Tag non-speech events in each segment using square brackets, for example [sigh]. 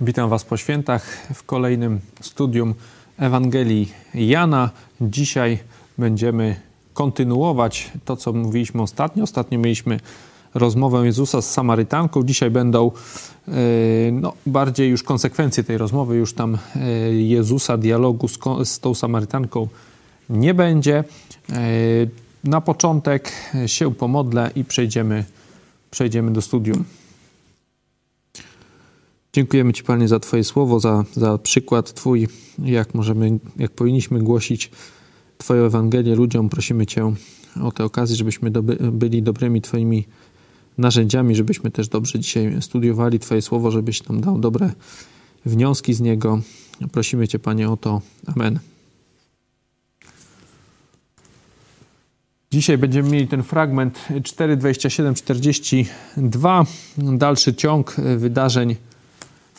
Witam Was po świętach w kolejnym studium Ewangelii Jana. Dzisiaj będziemy kontynuować to, co mówiliśmy ostatnio. Ostatnio mieliśmy rozmowę Jezusa z Samarytanką. Dzisiaj będą e, no, bardziej już konsekwencje tej rozmowy. Już tam e, Jezusa, dialogu z, z tą Samarytanką nie będzie. E, na początek się pomodlę i przejdziemy, przejdziemy do studium. Dziękujemy Ci, Panie, za Twoje słowo, za, za przykład Twój, jak możemy, jak powinniśmy głosić Twoją Ewangelię ludziom. Prosimy Cię o tę okazję, żebyśmy doby, byli dobrymi Twoimi narzędziami, żebyśmy też dobrze dzisiaj studiowali Twoje słowo, żebyś nam dał dobre wnioski z niego. Prosimy Cię, Panie, o to. Amen. Dzisiaj będziemy mieli ten fragment 4:27-42, dalszy ciąg wydarzeń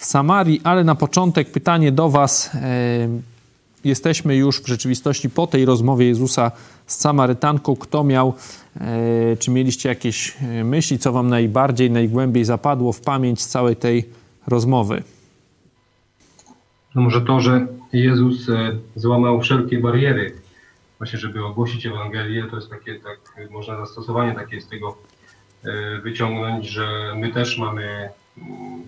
Samarii, ale na początek pytanie do Was. E, jesteśmy już w rzeczywistości po tej rozmowie Jezusa z Samarytanką. Kto miał, e, czy mieliście jakieś e, myśli, co Wam najbardziej, najgłębiej zapadło w pamięć z całej tej rozmowy? No może to, że Jezus złamał wszelkie bariery, właśnie żeby ogłosić Ewangelię, to jest takie, tak, można zastosowanie takie z tego wyciągnąć, że my też mamy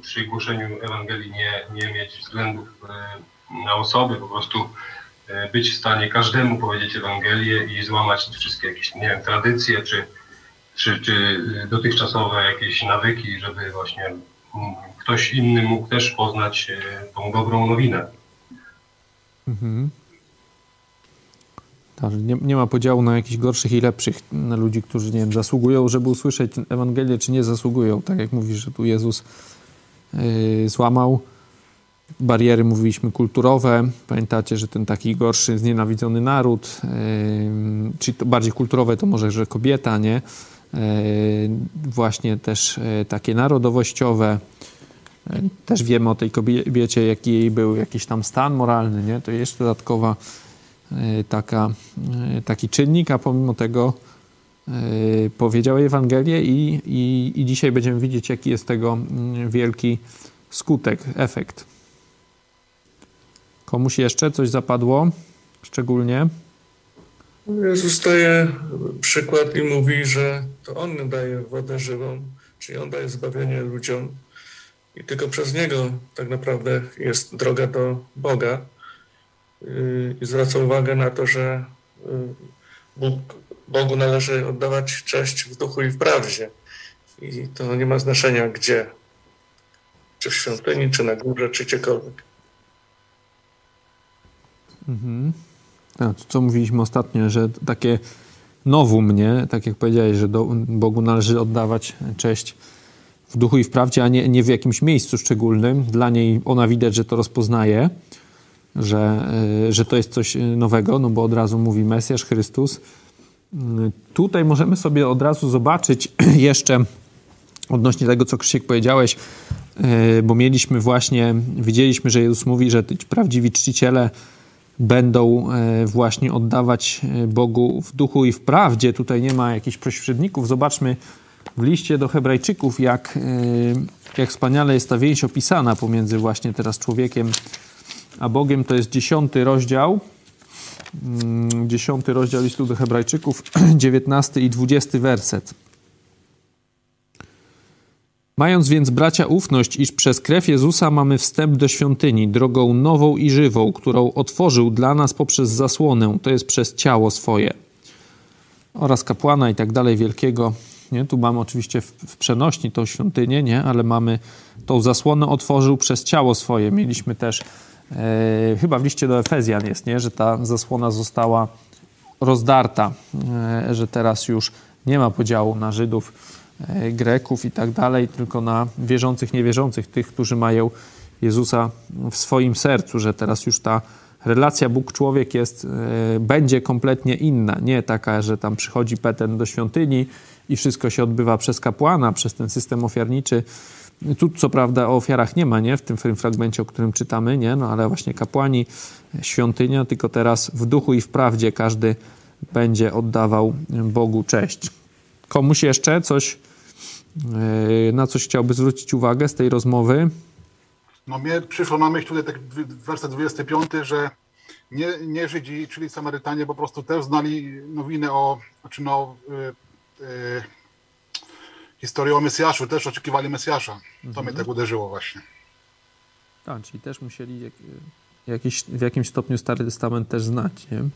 przy głoszeniu Ewangelii nie, nie mieć względów e, na osoby, po prostu e, być w stanie każdemu powiedzieć Ewangelię i złamać wszystkie jakieś, nie wiem, tradycje czy, czy, czy dotychczasowe jakieś nawyki, żeby właśnie ktoś inny mógł też poznać e, tą dobrą nowinę. Mhm. Tak, nie, nie, ma podziału na jakichś gorszych i lepszych, na ludzi, którzy, nie wiem, zasługują, żeby usłyszeć Ewangelię, czy nie zasługują. Tak jak mówisz, że tu Jezus yy, złamał bariery, mówiliśmy, kulturowe. Pamiętacie, że ten taki gorszy, znienawidzony naród, yy, to bardziej kulturowe to może, że kobieta, nie? Yy, właśnie też yy, takie narodowościowe. Yy, też wiemy o tej kobiecie, jaki jej był jakiś tam stan moralny, nie? To jeszcze dodatkowa taka, e, taki czynnik, a pomimo tego e, powiedział Ewangelię i, i, i dzisiaj będziemy widzieć, jaki jest tego mm, wielki skutek, efekt. Komuś jeszcze coś zapadło szczególnie? Jezus daje przykład i mówi, że to On daje wodę żywą, czyli On daje zbawienie ludziom i tylko przez Niego tak naprawdę jest droga do Boga i zwraca uwagę na to, że y, Bóg, Bogu należy oddawać cześć w duchu i w prawdzie. I to nie ma znaczenia gdzie. Czy w świątyni, czy na górze, czy gdziekolwiek. Mhm. A, co mówiliśmy ostatnio, że takie nowum, nie? Tak jak powiedziałeś, że do, Bogu należy oddawać cześć w duchu i w prawdzie, a nie, nie w jakimś miejscu szczególnym. Dla niej ona widać, że to rozpoznaje że, e, że to jest coś nowego, no bo od razu mówi Mesjasz, Chrystus. Mm, tutaj możemy sobie od razu zobaczyć [clears throat] jeszcze odnośnie tego, co Krzysiek powiedziałeś, bo mieliśmy właśnie, widzieliśmy, że Jezus mówi, że prawdziwi czciciele będą właśnie oddawać Bogu w duchu i w prawdzie. Tutaj nie ma jakichś pośredników. Zobaczmy w liście do Hebrajczyków, jak, jak wspaniale jest ta więź opisana pomiędzy właśnie teraz człowiekiem a Bogiem to jest dziesiąty rozdział, mm, dziesiąty rozdział listu do Hebrajczyków, [clears throat] dziewiętnasty i dwudziesty werset. Mając więc bracia ufność, iż przez krew Jezusa mamy wstęp do świątyni, drogą nową i żywą, którą otworzył dla nas poprzez zasłonę, to jest przez ciało swoje, oraz kapłana i tak dalej wielkiego. Nie? Tu mamy oczywiście w, w przenośni tą świątynię, nie? ale mamy tą zasłonę otworzył przez ciało swoje. Mieliśmy też chyba w liście do Efezjan jest, nie? że ta zasłona została rozdarta, e, że teraz już nie ma podziału na Żydów, e, Greków i tak dalej, tylko na wierzących, niewierzących, tych, którzy mają Jezusa w swoim sercu, że teraz już ta relacja Bóg-człowiek jest, będzie kompletnie inna. Nie taka, że tam przychodzi Peten do świątyni i wszystko się odbywa przez kapłana, przez ten system ofiarniczy, tu co prawda o ofiarach nie ma, nie? W tym fragmencie, o którym czytamy, nie? No ale właśnie kapłani, świątynia, tylko teraz w duchu i w prawdzie każdy będzie oddawał Bogu cześć. Komuś jeszcze coś, e, na coś chciałby zwrócić uwagę z tej rozmowy? No mnie przyszło na myśl tutaj tak werset 25, że nie, nie Żydzi, czyli Samarytanie po prostu też znali nowinę o, znaczy no, historię o Mesjaszu, też oczekiwali Mesjasza. To mhm. mnie tak uderzyło właśnie. Tak, czyli też musieli jakiś, w jakimś stopniu Stary Testament też znać, nie?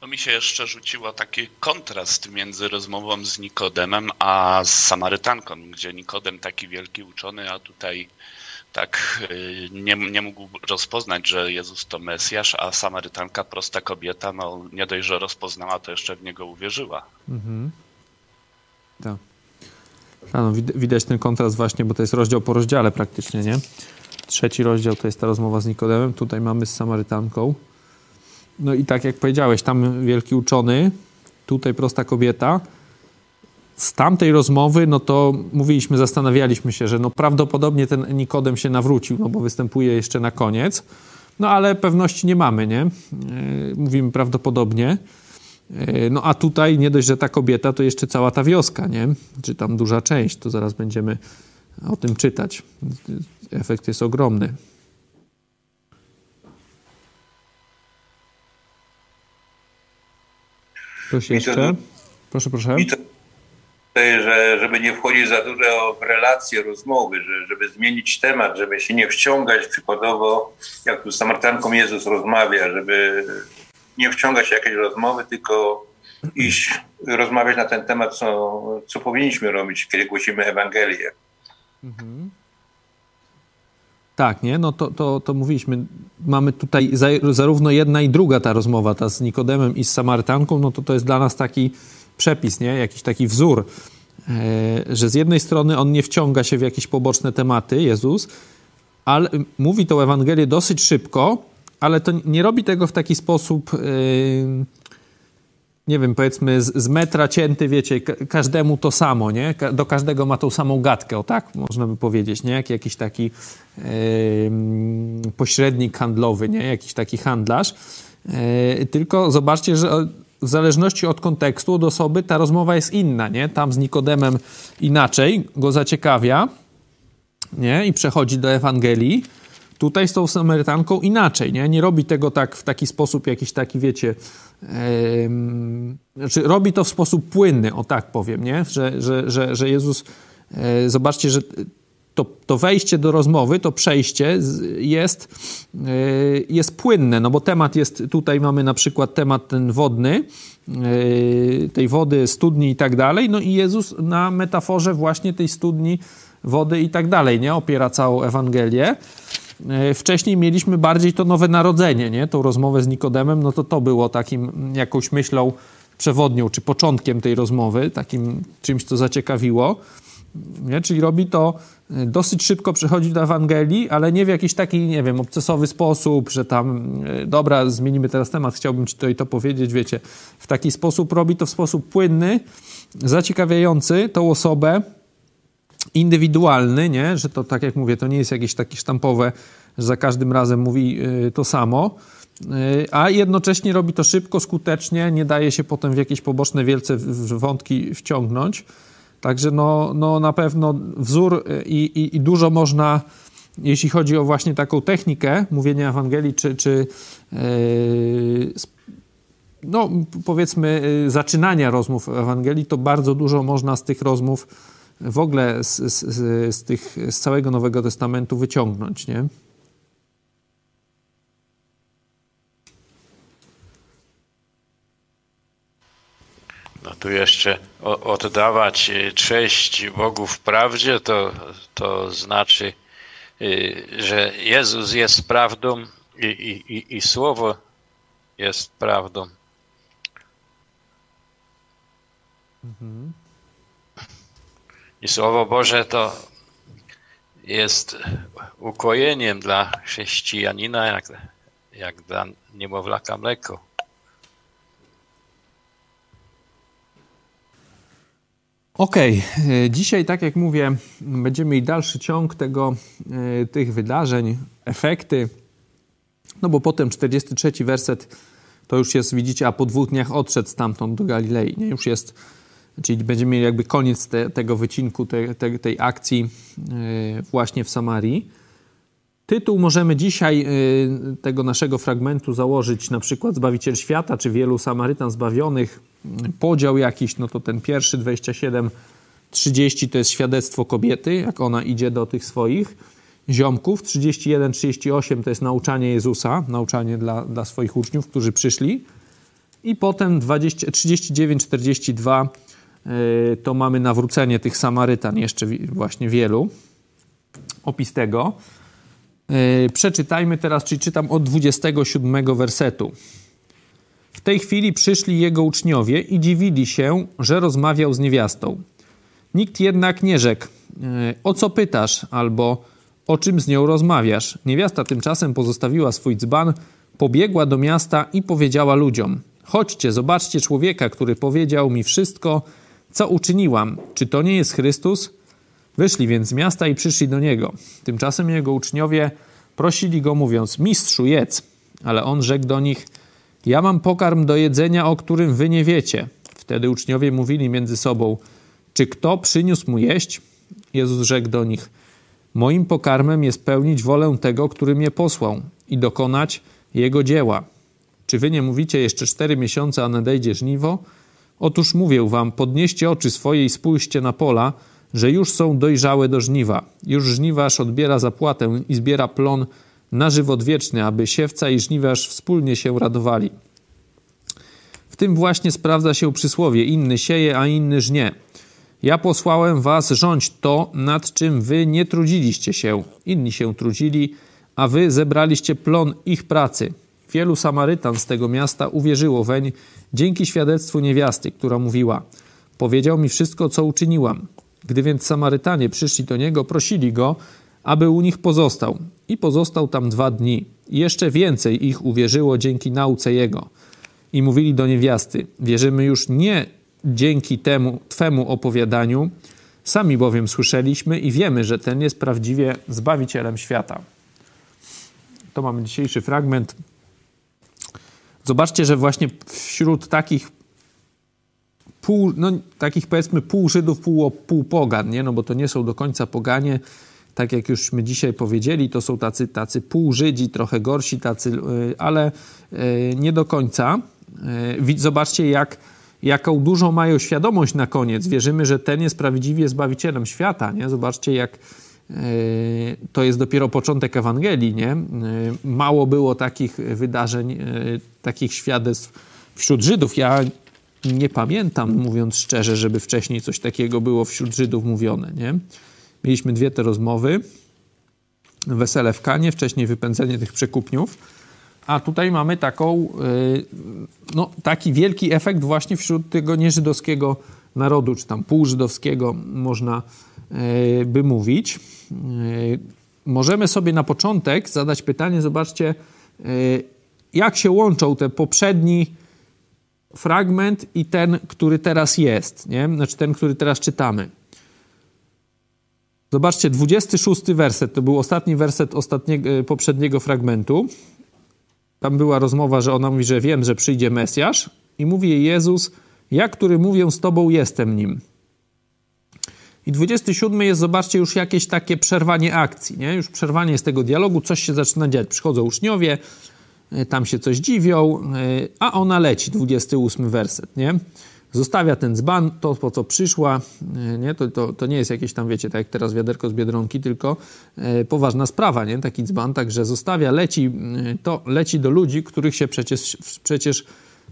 No mi się jeszcze rzuciło taki kontrast między rozmową z Nikodemem a z Samarytanką, gdzie Nikodem taki wielki uczony, a tutaj tak y, nie, nie mógł rozpoznać, że Jezus to Mesjasz, a Samarytanka, prosta kobieta, no nie dość, że rozpoznała, to jeszcze w Niego uwierzyła. Mhm. Tak. No, widać ten kontrast właśnie, bo to jest rozdział po rozdziale praktycznie, nie? Trzeci rozdział to jest ta rozmowa z Nikodemem, tutaj mamy z Samarytanką. No i tak jak powiedziałeś, tam wielki uczony, tutaj prosta kobieta. Z tamtej rozmowy, no to mówiliśmy, zastanawialiśmy się, że no prawdopodobnie ten Nikodem się nawrócił, no bo występuje jeszcze na koniec. No ale pewności nie mamy, nie? E, mówimy prawdopodobnie. E, no a tutaj nie dość, że ta kobieta, to jeszcze cała ta wioska, nie? Czy tam duża część, to zaraz będziemy o tym czytać. Efekt jest ogromny. Ktoś jeszcze? Proszę, proszę. Że żeby nie wchodzić za dużo w relacje, rozmowy, że, żeby zmienić temat, żeby się nie wciągać przykładowo, jak tu z Samarytanką Jezus rozmawia, żeby nie wciągać się jakieś rozmowy, tylko iść rozmawiać na ten temat, co, co powinniśmy robić, kiedy głosimy Ewangelię. Mhm. Tak, nie? No to, to, to mówiliśmy. Mamy tutaj za, zarówno jedna i druga ta rozmowa, ta z Nikodemem i z Samarytanką, no to to jest dla nas taki przepis, nie? Jakiś taki wzór, e, że z jednej strony on nie wciąga się w jakieś poboczne tematy, Jezus, ale mówi tą Ewangelię dosyć szybko, ale to nie robi tego w taki sposób... E, nie wiem, powiedzmy z, z, metra cięty, wiecie, każdemu to samo, nie? Do każdego ma tą samą gadkę, o tak można by powiedzieć, nie? Jak jakiś taki yy, pośrednik handlowy, nie? Jakiś taki handlarz. Yy, tylko zobaczcie, że w zależności od kontekstu, od osoby, ta rozmowa jest inna, nie? Tam z Nikodemem inaczej go zaciekawia, nie? I przechodzi do Ewangelii Tutaj z tą Samarytanką inaczej, nie? Nie robi tego tak w taki sposób, jakiś taki, wiecie, yy, znaczy robi to w sposób płynny, o tak powiem, nie? Że, że, że, że Jezus, yy, zobaczcie, że to, to wejście do rozmowy, to przejście jest, yy, jest płynne, no bo temat jest, tutaj mamy na przykład temat ten wodny, yy, tej wody, studni i tak dalej, no i Jezus na metaforze właśnie tej studni, wody i tak dalej, nie? Opiera całą Ewangelię. E, wcześniej mieliśmy bardziej to nowe narodzenie, nie? Tą rozmowę z Nikodemem, no to to było takim mm, jakąś myślą przewodnią, czy początkiem tej rozmowy, takim czymś, co zaciekawiło. Nie? Czyli robi to e, dosyć szybko, przechodzi do Ewangelii, ale nie w jakiś taki, nie wiem, obcesowy sposób, że tam, e, dobra, zmienimy teraz temat, chciałbym ci to i to powiedzieć, wiecie. W taki sposób robi to w sposób płynny, zaciekawiający tą osobę, indywidualny, nie? że to tak jak mówię, to nie jest jakieś takie sztampowe, że za każdym razem mówi y, to samo, y, a jednocześnie robi to szybko, skutecznie, nie daje się potem w jakieś poboczne wielce wątki wciągnąć. Także no, no na pewno wzór y, i, i, i dużo można, jeśli chodzi o właśnie taką technikę mówienia Ewangelii, czy, czy yy, no powiedzmy zaczynania rozmów Ewangelii, to bardzo dużo można z tych rozmów w ogóle z, z, z, tych, z całego Nowego Testamentu wyciągnąć, nie? No tu jeszcze oddawać cześć Bogu w prawdzie, to, to znaczy, y, że Jezus jest prawdą i, i, i Słowo jest prawdą. Mhm. I Słowo Boże to jest ukojeniem dla chrześcijanina, jak, jak dla niemowlaka mleko. Okej, okay. dzisiaj, tak jak mówię, będziemy mieli dalszy ciąg tego, e, tych wydarzeń, efekty. No bo potem 43 werset to już jest, widzicie, a po dwóch dniach odszedł stamtąd do Galilei. Nie? Już jest czyli będziemy mieli jakby koniec te, tego wycinku, te, te, tej akcji właśnie w Samarii. Tytuł możemy dzisiaj tego naszego fragmentu założyć na przykład Zbawiciel Świata, czy wielu Samarytan zbawionych. Podział jakiś, no to ten pierwszy 27 30 to jest świadectwo kobiety, jak ona idzie do tych swoich ziomków. 31, 38 to jest nauczanie Jezusa, nauczanie dla, dla swoich uczniów, którzy przyszli. I potem 20, 39, 42 yy, to mamy nawrócenie tych Samarytan, jeszcze właśnie wielu. Opis tego. Yy, przeczytajmy teraz, czyli czytam od 27 wersetu. W tej chwili przyszli jego uczniowie i dziwili się, że rozmawiał z niewiastą. Nikt jednak nie rzekł, e, o co pytasz, albo o czym z nią rozmawiasz. Niewiasta tymczasem pozostawiła swój dzban, pobiegła do miasta i powiedziała ludziom: Chodźcie, zobaczcie człowieka, który powiedział mi wszystko, co uczyniłam. Czy to nie jest Chrystus? Wyszli więc z miasta i przyszli do niego. Tymczasem jego uczniowie prosili go, mówiąc: Mistrzu, jedz. Ale on rzekł do nich: Ja mam pokarm do jedzenia, o którym wy nie wiecie. Wtedy uczniowie mówili między sobą: czy kto przyniósł mu jeść? Jezus rzekł do nich: Moim pokarmem jest pełnić wolę tego, który mnie posłał i dokonać jego dzieła. Czy wy nie mówicie jeszcze cztery miesiące, a nadejdzie żniwo? Otóż mówię wam: podnieście oczy swoje i spójrzcie na pola, że już są dojrzałe do żniwa. Już żniwarz odbiera zapłatę i zbiera plon na żywot wieczny, aby siewca i żniwarz wspólnie się radowali. W tym właśnie sprawdza się przysłowie: inny sieje, a inny żnie. Ja posłałem was rządź to, nad czym wy nie trudziliście się. Inni się trudzili, a wy zebraliście plon ich pracy. Wielu Samarytan z tego miasta uwierzyło weń dzięki świadectwu niewiasty, która mówiła: Powiedział mi wszystko, co uczyniłam. Gdy więc Samarytanie przyszli do niego, prosili go, aby u nich pozostał. I pozostał tam dwa dni. I jeszcze więcej ich uwierzyło dzięki nauce jego. I mówili do niewiasty: Wierzymy już nie dzięki temu Twemu opowiadaniu, sami bowiem słyszeliśmy i wiemy, że ten jest prawdziwie Zbawicielem świata. To mamy dzisiejszy fragment. Zobaczcie, że właśnie wśród takich pół, no, takich powiedzmy pół Żydów, pół, pół pogan, nie? no bo to nie są do końca poganie, tak jak już my dzisiaj powiedzieli, to są tacy, tacy pół Żydzi, trochę gorsi tacy, y, ale y, nie do końca. Y, zobaczcie, jak jaką dużą mają świadomość na koniec. Wierzymy, że ten jest prawdziwie Zbawicielem świata. Nie? Zobaczcie, jak e, to jest dopiero początek Ewangelii. Nie? E, mało było takich wydarzeń, e, takich świadectw wśród Żydów. Ja nie pamiętam, mówiąc szczerze, żeby wcześniej coś takiego było wśród Żydów mówione. Nie? Mieliśmy dwie te rozmowy. Wesele w Kanie, wcześniej wypędzenie tych przekupniów. A tutaj mamy taką, no, taki wielki efekt właśnie wśród tego nieżydowskiego narodu, czy tam półżydowskiego można by mówić. Y, możemy sobie na początek zadać pytanie, zobaczcie, jak się łączą te poprzedni fragment i ten, który teraz jest, nie? znaczy ten, który teraz czytamy. Zobaczcie, 26 werset, to był ostatni werset ostatniego, poprzedniego fragmentu. Tam była rozmowa, że ona mówi, że wiem, że przyjdzie Mesjasz i mówi jej Jezus, ja, który mówię z Tobą, jestem Nim. I 27 jest, zobaczcie, już jakieś takie przerwanie akcji, nie? Już przerwanie z tego dialogu, coś się zaczyna dziać. Przychodzą uczniowie, e, tam się coś dziwią, e, a ona leci, 28 werset, nie? Zostawia ten dzban, to po co przyszła, e, nie? To, to, to nie jest jakieś tam, wiecie, tak jak teraz wiaderko z Biedronki, tylko poważna sprawa, nie? Taki dzban, także zostawia, leci, to leci do ludzi, których się przecież, przecież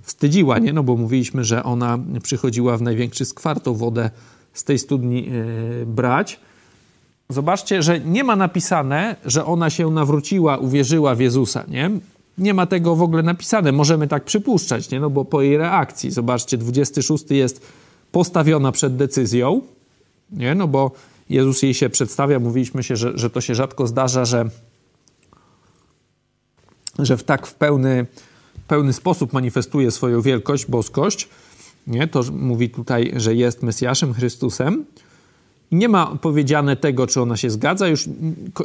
wstydziła, nie? No bo mówiliśmy, że ona przychodziła w największy skwar tą wodę z tej studni e, brać. Zobaczcie, że nie ma napisane, że ona się nawróciła, uwierzyła w Jezusa, nie? nie ma tego w ogóle napisane. Możemy tak przypuszczać, nie? No bo po jej reakcji, zobaczcie, 26 jest postawiona przed decyzją, nie? No bo Jezus jej się przedstawia, mówiliśmy się, że, że to się rzadko zdarza, że, że w tak w pełny, pełny sposób manifestuje swoją wielkość, boskość. Nie? To mówi tutaj, że jest Mesjaszem, Chrystusem. Nie ma powiedziane tego, czy ona się zgadza, już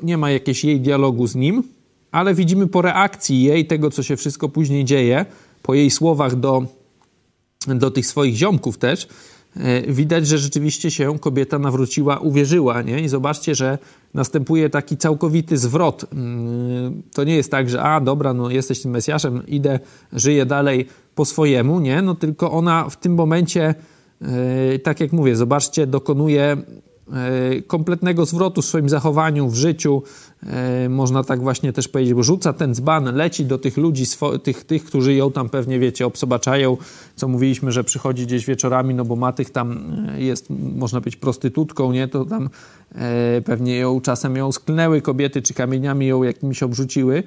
nie ma jakiegoś jej dialogu z nim, ale widzimy po reakcji jej, tego co się wszystko później dzieje, po jej słowach do, do tych swoich ziomków też, widać, że rzeczywiście się kobieta nawróciła, uwierzyła, nie? I zobaczcie, że następuje taki całkowity zwrot. Mm, to nie jest tak, że a, dobra, no jesteś tym Mesjaszem, idę, żyję dalej po swojemu, nie? No tylko ona w tym momencie, e, tak jak mówię, zobaczcie, dokonuje E, kompletnego zwrotu w swoim zachowaniu, w życiu. E, można tak właśnie też powiedzieć, bo rzuca ten dzban, leci do tych ludzi, tych, tych, którzy ją tam pewnie, wiecie, obsobaczają, co mówiliśmy, że przychodzi gdzieś wieczorami, no bo ma tych tam, e, jest, można być prostytutką, nie, to tam pewnie ją czasem ją sklnęły kobiety, czy kamieniami ją jakimiś obrzuciły,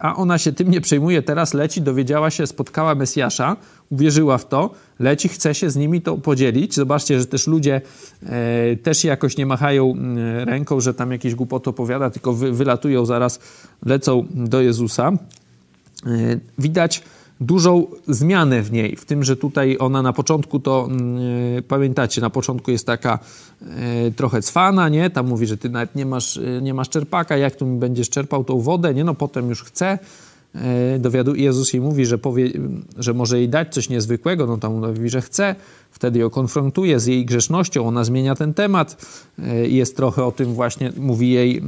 a ona się tym nie przejmuje, teraz leci, dowiedziała się, spotkała Mesjasza, uwierzyła w to, leci, chce się z nimi to podzielić. Zobaczcie, że też ludzie e, też jakoś nie machają mm, ręką, że tam jakieś głupoty opowiada, tylko wy, wylatują zaraz, lecą do Jezusa. E, widać dużą zmianę w niej, w tym, że tutaj ona na początku to, yy, pamiętacie, na początku jest taka yy, trochę cwana, nie? Tam mówi, że ty nawet nie masz, yy, nie masz czerpaka, jak tu mi będziesz czerpał tą wodę, nie? No potem już chce, E, dowiadu Jezus jej mówi, że, powie, że może jej dać coś niezwykłego, no tam mówi, że chce, wtedy ją konfrontuje z jej grzesznością, ona zmienia ten temat, e, jest trochę o tym właśnie, mówi jej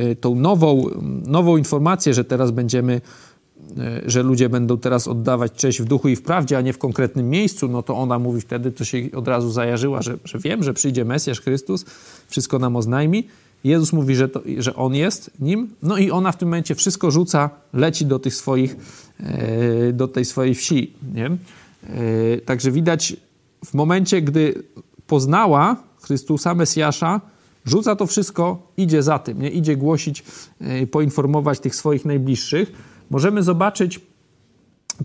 e, tą nową, nową informację, że teraz będziemy, że ludzie będą teraz oddawać cześć w duchu i w prawdzie, a nie w konkretnym miejscu, no to ona mówi wtedy, to się od razu zajarzyła, że, że wiem, że przyjdzie Mesjasz Chrystus, wszystko nam oznajmi, Jezus mówi, że, to, że On jest nim, no i ona w tym momencie wszystko rzuca, leci do tych swoich, e, do tej swojej wsi, nie? E, także widać w momencie, gdy poznała Chrystusa, Mesjasza, rzuca to wszystko, idzie za tym, nie? idzie głosić, e, poinformować tych swoich najbliższych. Możemy zobaczyć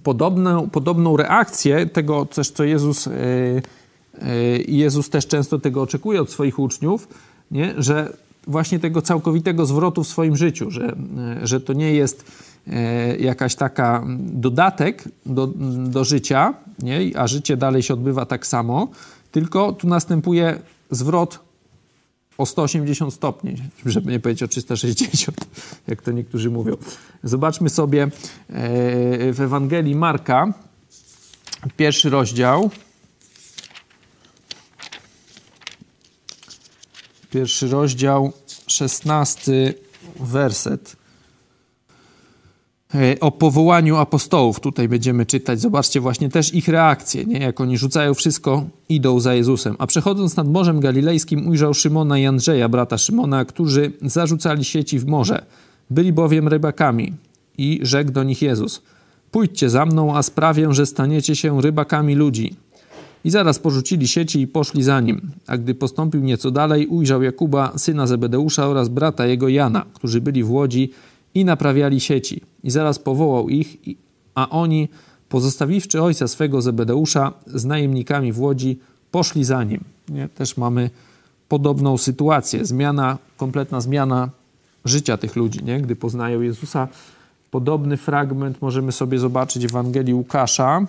podobną, podobną reakcję tego też, co Jezus, Jezus też często tego oczekuje od swoich uczniów, nie? że właśnie tego całkowitego zwrotu w swoim życiu, że, że to nie jest e, jakaś taka dodatek do, do życia, nie? a życie dalej się odbywa tak samo, tylko tu następuje zwrot o 180 stopni, żeby nie powiedzieć o 360, jak to niektórzy mówią. Zobaczmy sobie e, w Ewangelii Marka, pierwszy rozdział, Pierwszy rozdział, szesnasty werset. E, o powołaniu apostołów tutaj będziemy czytać. Zobaczcie właśnie też ich reakcję, nie? jak oni rzucają wszystko, idą za Jezusem. A przechodząc nad Morzem Galilejskim ujrzał Szymona i Andrzeja, brata Szymona, którzy zarzucali sieci w morze. Byli bowiem rybakami. I rzekł do nich Jezus: Pójdźcie za mną, a sprawię, że staniecie się rybakami ludzi. I zaraz porzucili sieci i poszli za nim. A gdy postąpił nieco dalej, ujrzał Jakuba, syna Zebedeusza oraz brata jego Jana, którzy byli w łodzi i naprawiali sieci. I zaraz powołał ich, a oni, pozostawiwszy ojca swego Zebedeusza z najemnikami w łodzi, poszli za nim. Nie? Też mamy podobną sytuację. Zmiana, kompletna zmiana życia tych ludzi, nie? gdy poznają Jezusa. Podobny fragment możemy sobie zobaczyć w Ewangelii Łukasza,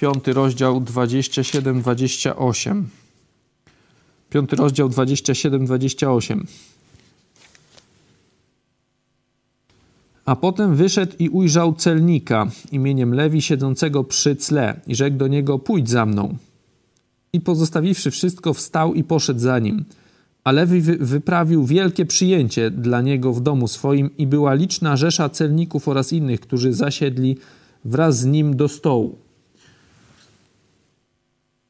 Piąty rozdział 27-28. Piąty rozdział 27-28. A potem wyszedł i ujrzał celnika imieniem Lewi siedzącego przy cle i rzekł do niego: Pójdź za mną. I pozostawiwszy wszystko, wstał i poszedł za nim. A Lewi wyprawił wielkie przyjęcie dla niego w domu swoim i była liczna rzesza celników oraz innych, którzy zasiedli wraz z nim do stołu.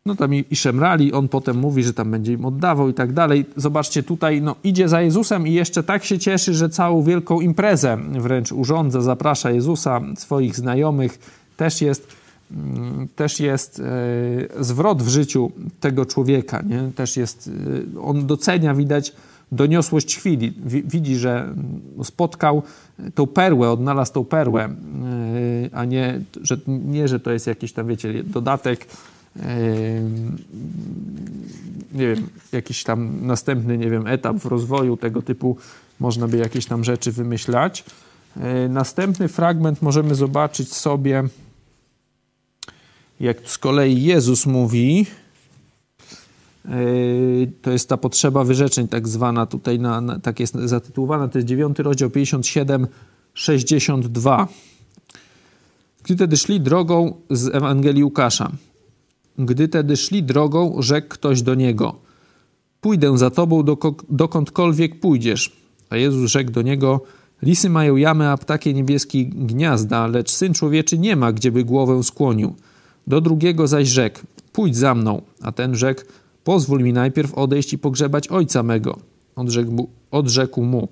No tam i, i szemrali, on potem mówi, że tam będzie im oddawał i tak dalej. Zobaczcie tutaj, no idzie za Jezusem i jeszcze tak się cieszy, że całą wielką imprezę wręcz urządza, zaprasza Jezusa, swoich znajomych. Też jest, mm, też jest e, zwrot w życiu tego człowieka, nie? Też jest, e, on docenia, widać, doniosłość chwili. Widzi, że spotkał tą perłę, odnalazł tą perłę, e, a nie że, nie, że to jest jakiś tam, wiecie, dodatek, nie wiem, jakiś tam następny, nie wiem, etap w rozwoju tego typu można by jakieś tam rzeczy wymyślać. Następny fragment możemy zobaczyć sobie, jak z kolei Jezus mówi, to jest ta potrzeba wyrzeczeń tak zwana tutaj, na, na, tak jest zatytułowana, to jest 9 rozdział 57, 62. Gdy wtedy szli drogą z Ewangelii Łukasza. Gdy tedy szli drogą, rzekł ktoś do niego: Pójdę za tobą dokądkolwiek pójdziesz. A Jezus rzekł do niego: Lisy mają jamy, a ptakie niebieskie gniazda, lecz syn człowieczy nie ma, gdzieby głowę skłonił. Do drugiego zaś rzekł: Pójdź za mną. A ten rzekł: Pozwól mi najpierw odejść i pogrzebać ojca mego. Odrzekł mu: odrzekł mu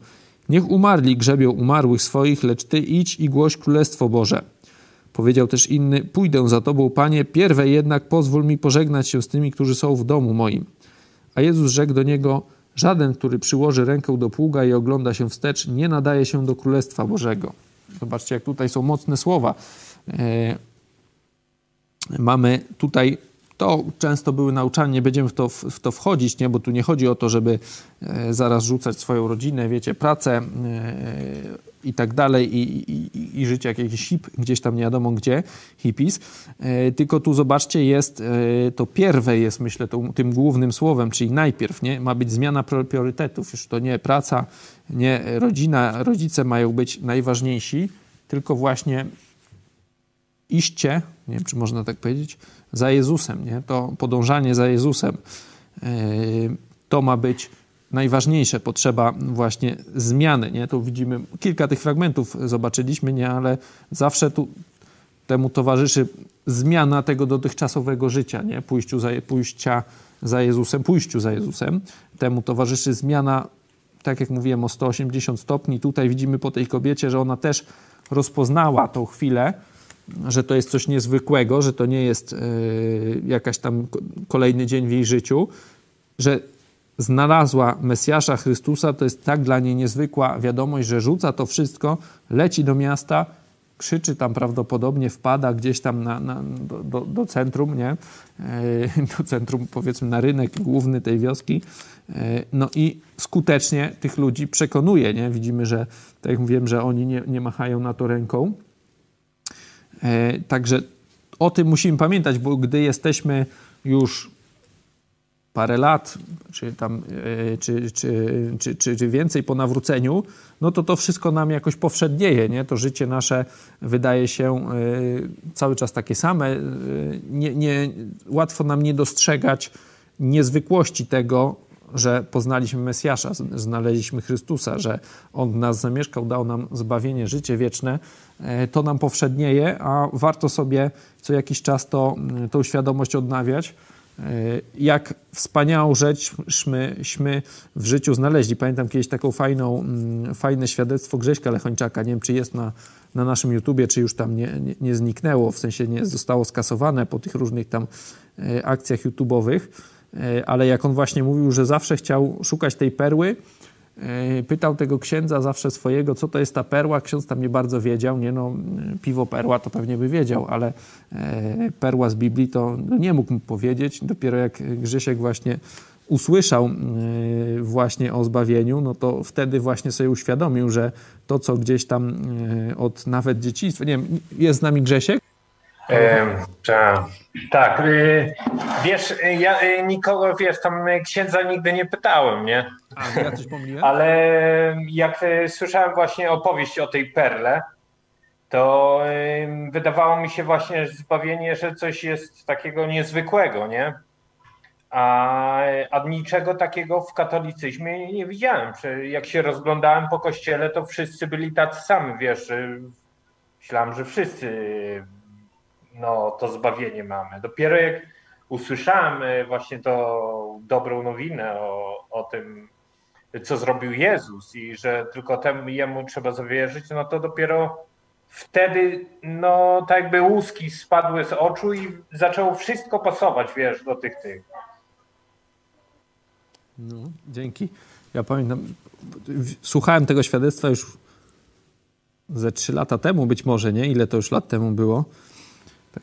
Niech umarli grzebią umarłych swoich, lecz ty idź i głoś królestwo Boże. Powiedział też inny: Pójdę za tobą, panie, pierwej jednak pozwól mi pożegnać się z tymi, którzy są w domu moim. A Jezus rzekł do niego: Żaden, który przyłoży rękę do pługa i ogląda się wstecz, nie nadaje się do Królestwa Bożego. Zobaczcie, jak tutaj są mocne słowa. E, mamy tutaj to często były nauczania, nie będziemy w to, w to wchodzić, nie? bo tu nie chodzi o to, żeby e, zaraz rzucać swoją rodzinę, wiecie, pracę e, i tak dalej i, i, i życie jak jakiś hip, gdzieś tam nie wiadomo gdzie, hippies, e, tylko tu zobaczcie jest, to pierwe jest myślę tym głównym słowem, czyli najpierw, nie? Ma być zmiana priorytetów, już to nie praca, nie rodzina, rodzice mają być najważniejsi, tylko właśnie iście, nie wiem czy można tak powiedzieć, za Jezusem, nie? to podążanie za Jezusem, e, to ma być najważniejsze, potrzeba właśnie zmiany. Nie? Tu widzimy kilka tych fragmentów, zobaczyliśmy, nie? ale zawsze tu temu towarzyszy zmiana tego dotychczasowego życia, nie? Pójściu za, pójścia za Jezusem, pójściu za Jezusem. Temu towarzyszy zmiana, tak jak mówiłem, o 180 stopni. Tutaj widzimy po tej kobiecie, że ona też rozpoznała tą chwilę, że to jest coś niezwykłego, że to nie jest e, jakaś tam kolejny dzień w jej życiu, że znalazła Mesjasza Chrystusa, to jest tak dla niej niezwykła wiadomość, że rzuca to wszystko, leci do miasta, krzyczy tam prawdopodobnie, wpada gdzieś tam na, na, do, do, centrum, nie? E, [laughs] do centrum, powiedzmy, na rynek główny tej wioski. E, no i skutecznie tych ludzi przekonuje, nie? Widzimy, że, tak jak mówiłem, że oni nie, nie machają na to ręką. E, także o tym musimy pamiętać, bo gdy jesteśmy już parę lat, czy tam, e, czy, czy, czy, czy, więcej po nawróceniu, no to to wszystko nam jakoś powszednieje, nie? To życie nasze wydaje się e, cały czas takie same. Nie, nie, łatwo nam nie dostrzegać niezwykłości tego, że poznaliśmy Mesjasza, znaleźliśmy Chrystusa, że On w nas zamieszkał, dał nam zbawienie, życie wieczne, e, to nam powszednieje, a warto sobie co jakiś czas to, tą świadomość odnawiać, e, jak wspaniałą rzeczśmy w życiu znaleźli. Pamiętam kiedyś taką fajną, mm, fajne świadectwo Grześka Lechończaka, nie wiem czy jest na, na naszym YouTubie, czy już tam nie, nie, nie zniknęło, w sensie nie zostało skasowane po tych różnych tam e, akcjach YouTube'owych, E, ale jak on właśnie mówił, że zawsze chciał szukać tej perły, e, pytał tego księdza zawsze swojego, co to jest ta perła. Ksiądz tam nie bardzo wiedział, nie no, piwo perła to pewnie by wiedział, ale e, perła z Biblii to no, nie mógł mu powiedzieć. Dopiero jak Grzesiek właśnie usłyszał właśnie o zbawieniu, no to wtedy właśnie sobie uświadomił, że to, co gdzieś tam od nawet dzieciństwa, nie wiem, jest z nami Grzesiek? Tak, tak. Wiesz, ja y, nikogo, wiesz, tam księdza nigdy nie pytałem, nie? A, ja coś pomyliłem? [laughs] Ale jak y, słyszałem właśnie opowieść o tej perle, to wydawało mi się właśnie zbawienie, że coś jest takiego niezwykłego, nie? A, a niczego takiego w katolicyzmie nie widziałem. Jak się rozglądałem po kościele, to wszyscy byli tacy sami, wiesz. Myślałem, że wszyscy no, to zbawienie mamy. Dopiero jak usłyszałem e, właśnie tą dobrą nowinę o, o tym, co zrobił Jezus i że tylko temu jemu trzeba zawierzyć, no to dopiero wtedy, no tak jakby łuski spadły z oczu i zaczęło wszystko pasować, wiesz, do tych tych. No, dzięki. Ja pamiętam, słuchałem tego świadectwa już ze trzy lata temu być może, nie? Ile to już lat temu było?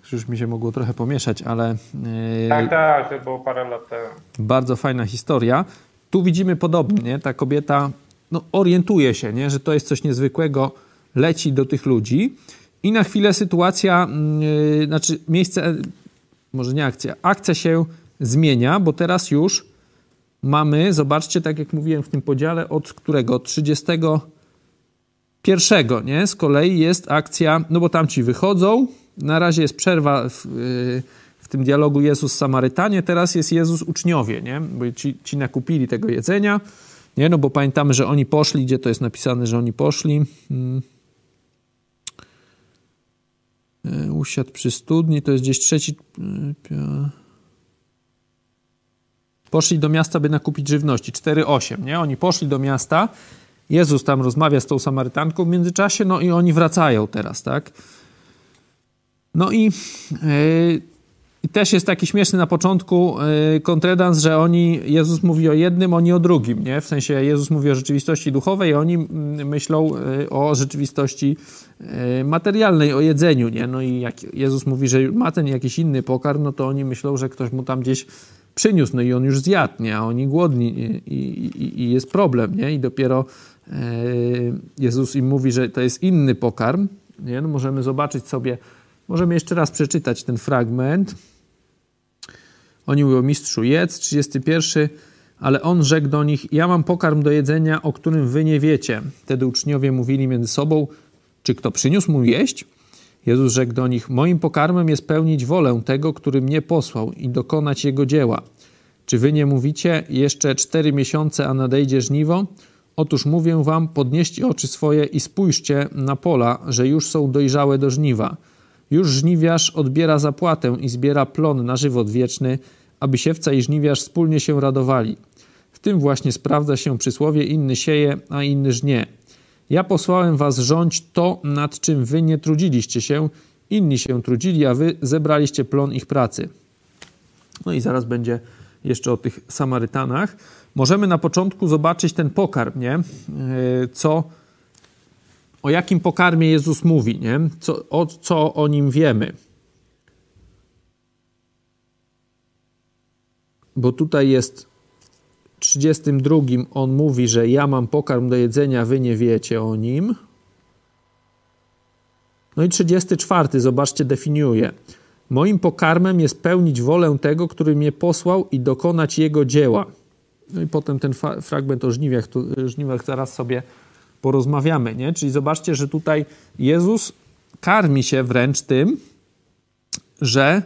Także już mi się mogło trochę pomieszać, ale. Yy, tak, tak, to było parę lat temu. Bardzo fajna historia. Tu widzimy podobnie, ta kobieta no, orientuje się, nie? że to jest coś niezwykłego, leci do tych ludzi i na chwilę sytuacja, yy, znaczy miejsce, może nie akcja, akcja się zmienia, bo teraz już mamy, zobaczcie, tak jak mówiłem w tym podziale, od którego? Od 31, nie? Z kolei jest akcja, no bo tam ci wychodzą, na razie jest przerwa w, y, w tym dialogu Jezus Samarytanie, teraz jest Jezus uczniowie, nie? Bo ci, ci nakupili tego jedzenia, nie? No bo pamiętamy, że oni poszli, gdzie to jest napisane, że oni poszli. Hmm. E, usiadł przy studni, to jest gdzieś trzeci. E, poszli do miasta, by nakupić żywności. 4,8, nie? Oni poszli do miasta, Jezus tam rozmawia z tą Samarytanką w międzyczasie, no i oni wracają teraz, tak? No i, yy, też jest taki śmieszny na początku yy, kontredans, że oni, Jezus mówi o jednym, oni o drugim, nie? W sensie Jezus mówi o rzeczywistości duchowej, oni mm, myślą yy, o rzeczywistości materialnej, o jedzeniu, nie? No i jak Jezus mówi, że ma ten jakiś inny pokarm, no to oni myślą, że ktoś mu tam gdzieś przyniósł, no i on już zjadł, nie? A oni głodni i, i, i jest problem, nie? I dopiero Jezus im mówi, że to jest inny pokarm, nie? No możemy zobaczyć sobie Możemy jeszcze raz przeczytać ten fragment. Oni mówią, mistrzu, jedz, 31, ale on rzekł do nich, ja mam pokarm do jedzenia, o którym wy nie wiecie. Wtedy uczniowie mówili między sobą, czy kto przyniósł mu jeść? Jezus rzekł do nich, moim pokarmem jest pełnić wolę tego, który mnie posłał i dokonać jego dzieła. Czy wy nie mówicie, jeszcze cztery miesiące, a nadejdzie żniwo? Otóż mówię wam, podnieście oczy swoje i spójrzcie na pola, że już są dojrzałe do żniwa. Już żniwiarz odbiera zapłatę i zbiera plon na żywot wieczny, aby siewca i żniwiarz wspólnie się radowali. W tym właśnie sprawdza się przysłowie inny sieje, a inny żnie. Ja posłałem was rządź to, nad czym wy nie trudziliście się, inni się trudzili, a wy zebraliście plon ich pracy. No i zaraz będzie jeszcze o tych Samarytanach. Możemy na początku zobaczyć ten pokarm, nie? E, co o jakim pokarmie Jezus mówi, nie? Co, o, co o nim wiemy. Bo tutaj jest 32 on mówi, że ja mam pokarm do jedzenia, wy nie wiecie o nim. No i 34, zobaczcie, definiuje. Moim pokarmem jest pełnić wolę tego, który mnie posłał i dokonać jego dzieła. No i potem ten fragment o żniwach, tu, żniwach zaraz sobie porozmawiamy, nie? Czyli zobaczcie, że tutaj Jezus karmi się wręcz tym, że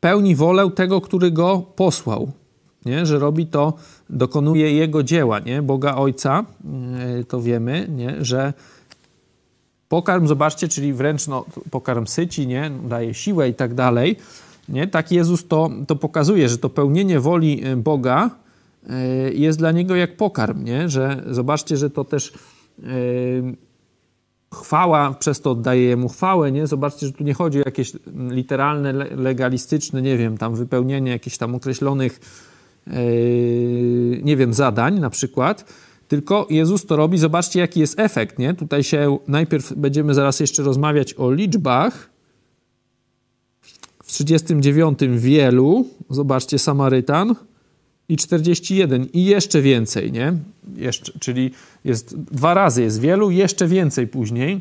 pełni wolę tego, który go posłał, nie? Że robi to, dokonuje jego dzieła, nie? Boga Ojca, e, to wiemy, nie? Że pokarm, zobaczcie, czyli wręcz no, pokarm syci, nie? Daje siłę i tak dalej, nie? Tak Jezus to, to pokazuje, że to pełnienie woli e, Boga e, jest dla niego jak pokarm, nie? Że zobaczcie, że to też chwała, przez to oddaje jemu chwałę, nie? Zobaczcie, że tu nie chodzi o jakieś literalne, legalistyczne, nie wiem, tam wypełnienie jakichś tam określonych, nie wiem, zadań na przykład, tylko Jezus to robi, zobaczcie jaki jest efekt, nie? Tutaj się, najpierw będziemy zaraz jeszcze rozmawiać o liczbach, w 39 wielu, zobaczcie, Samarytan, i 41 i jeszcze więcej, nie? Jeszcze, czyli jest dwa razy jest wielu, jeszcze więcej później.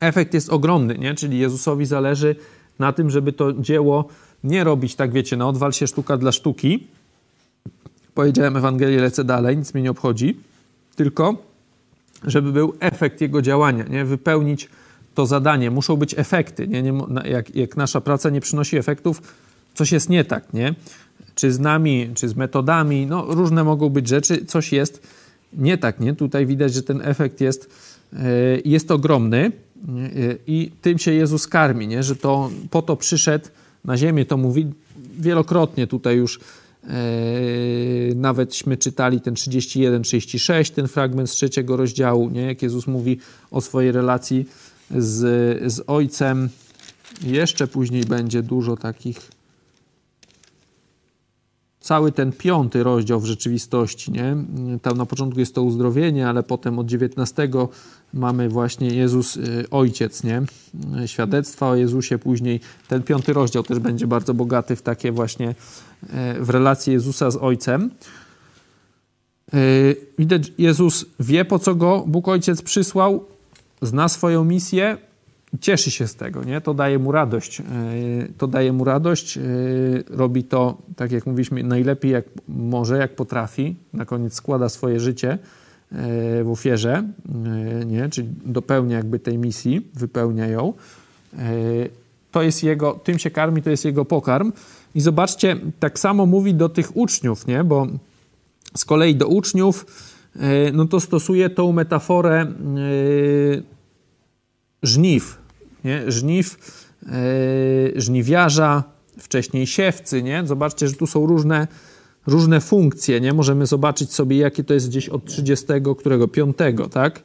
Efekt jest ogromny, nie? Czyli Jezusowi zależy na tym, żeby to dzieło nie robić tak, wiecie, na odwal się sztuka dla sztuki. Powiedziałem Ewangelię, lecę dalej, nic mnie nie obchodzi. Tylko, żeby był efekt jego działania, nie? Wypełnić to zadanie. Muszą być efekty, nie? nie jak, jak nasza praca nie przynosi efektów, coś jest nie tak, nie? Czy z nami, czy z metodami, no różne mogą być rzeczy, coś jest nie tak, nie? Tutaj widać, że ten efekt jest, e, jest ogromny e, i tym się Jezus karmi, nie? Że to po to przyszedł na ziemię, to mówi wielokrotnie tutaj już e, nawetśmy czytali ten 31-36, ten fragment z trzeciego rozdziału, nie? jak Jezus mówi o swojej relacji z, z Ojcem. Jeszcze później będzie dużo takich cały ten piąty rozdział w rzeczywistości, nie? Tam na początku jest to uzdrowienie, ale potem od 19 mamy właśnie Jezus y, Ojciec, nie? Świadectwa o Jezusie, później ten piąty rozdział też będzie bardzo bogaty w takie właśnie e, w relacje Jezusa z Ojcem. E, widać, Jezus wie, po co go Bóg Ojciec przysłał, zna swoją misję, cieszy się z tego, nie? To daje mu radość. E, to daje mu radość. E, robi to, tak jak mówiliśmy, najlepiej jak może, jak potrafi. Na koniec składa swoje życie e, w ofierze, nie? Czyli dopełnia jakby tej misji, wypełnia ją. to jest jego, tym się karmi, to jest jego pokarm. I zobaczcie, tak samo mówi do tych uczniów, nie? Bo z kolei do uczniów, no to stosuje tą metaforę żniw, nie? Żniw, e, żniwiarza, wcześniej siewcy, nie? Zobaczcie, że tu są różne, różne funkcje, nie? Możemy zobaczyć sobie, jakie to jest gdzieś od 30, którego? 5, tak?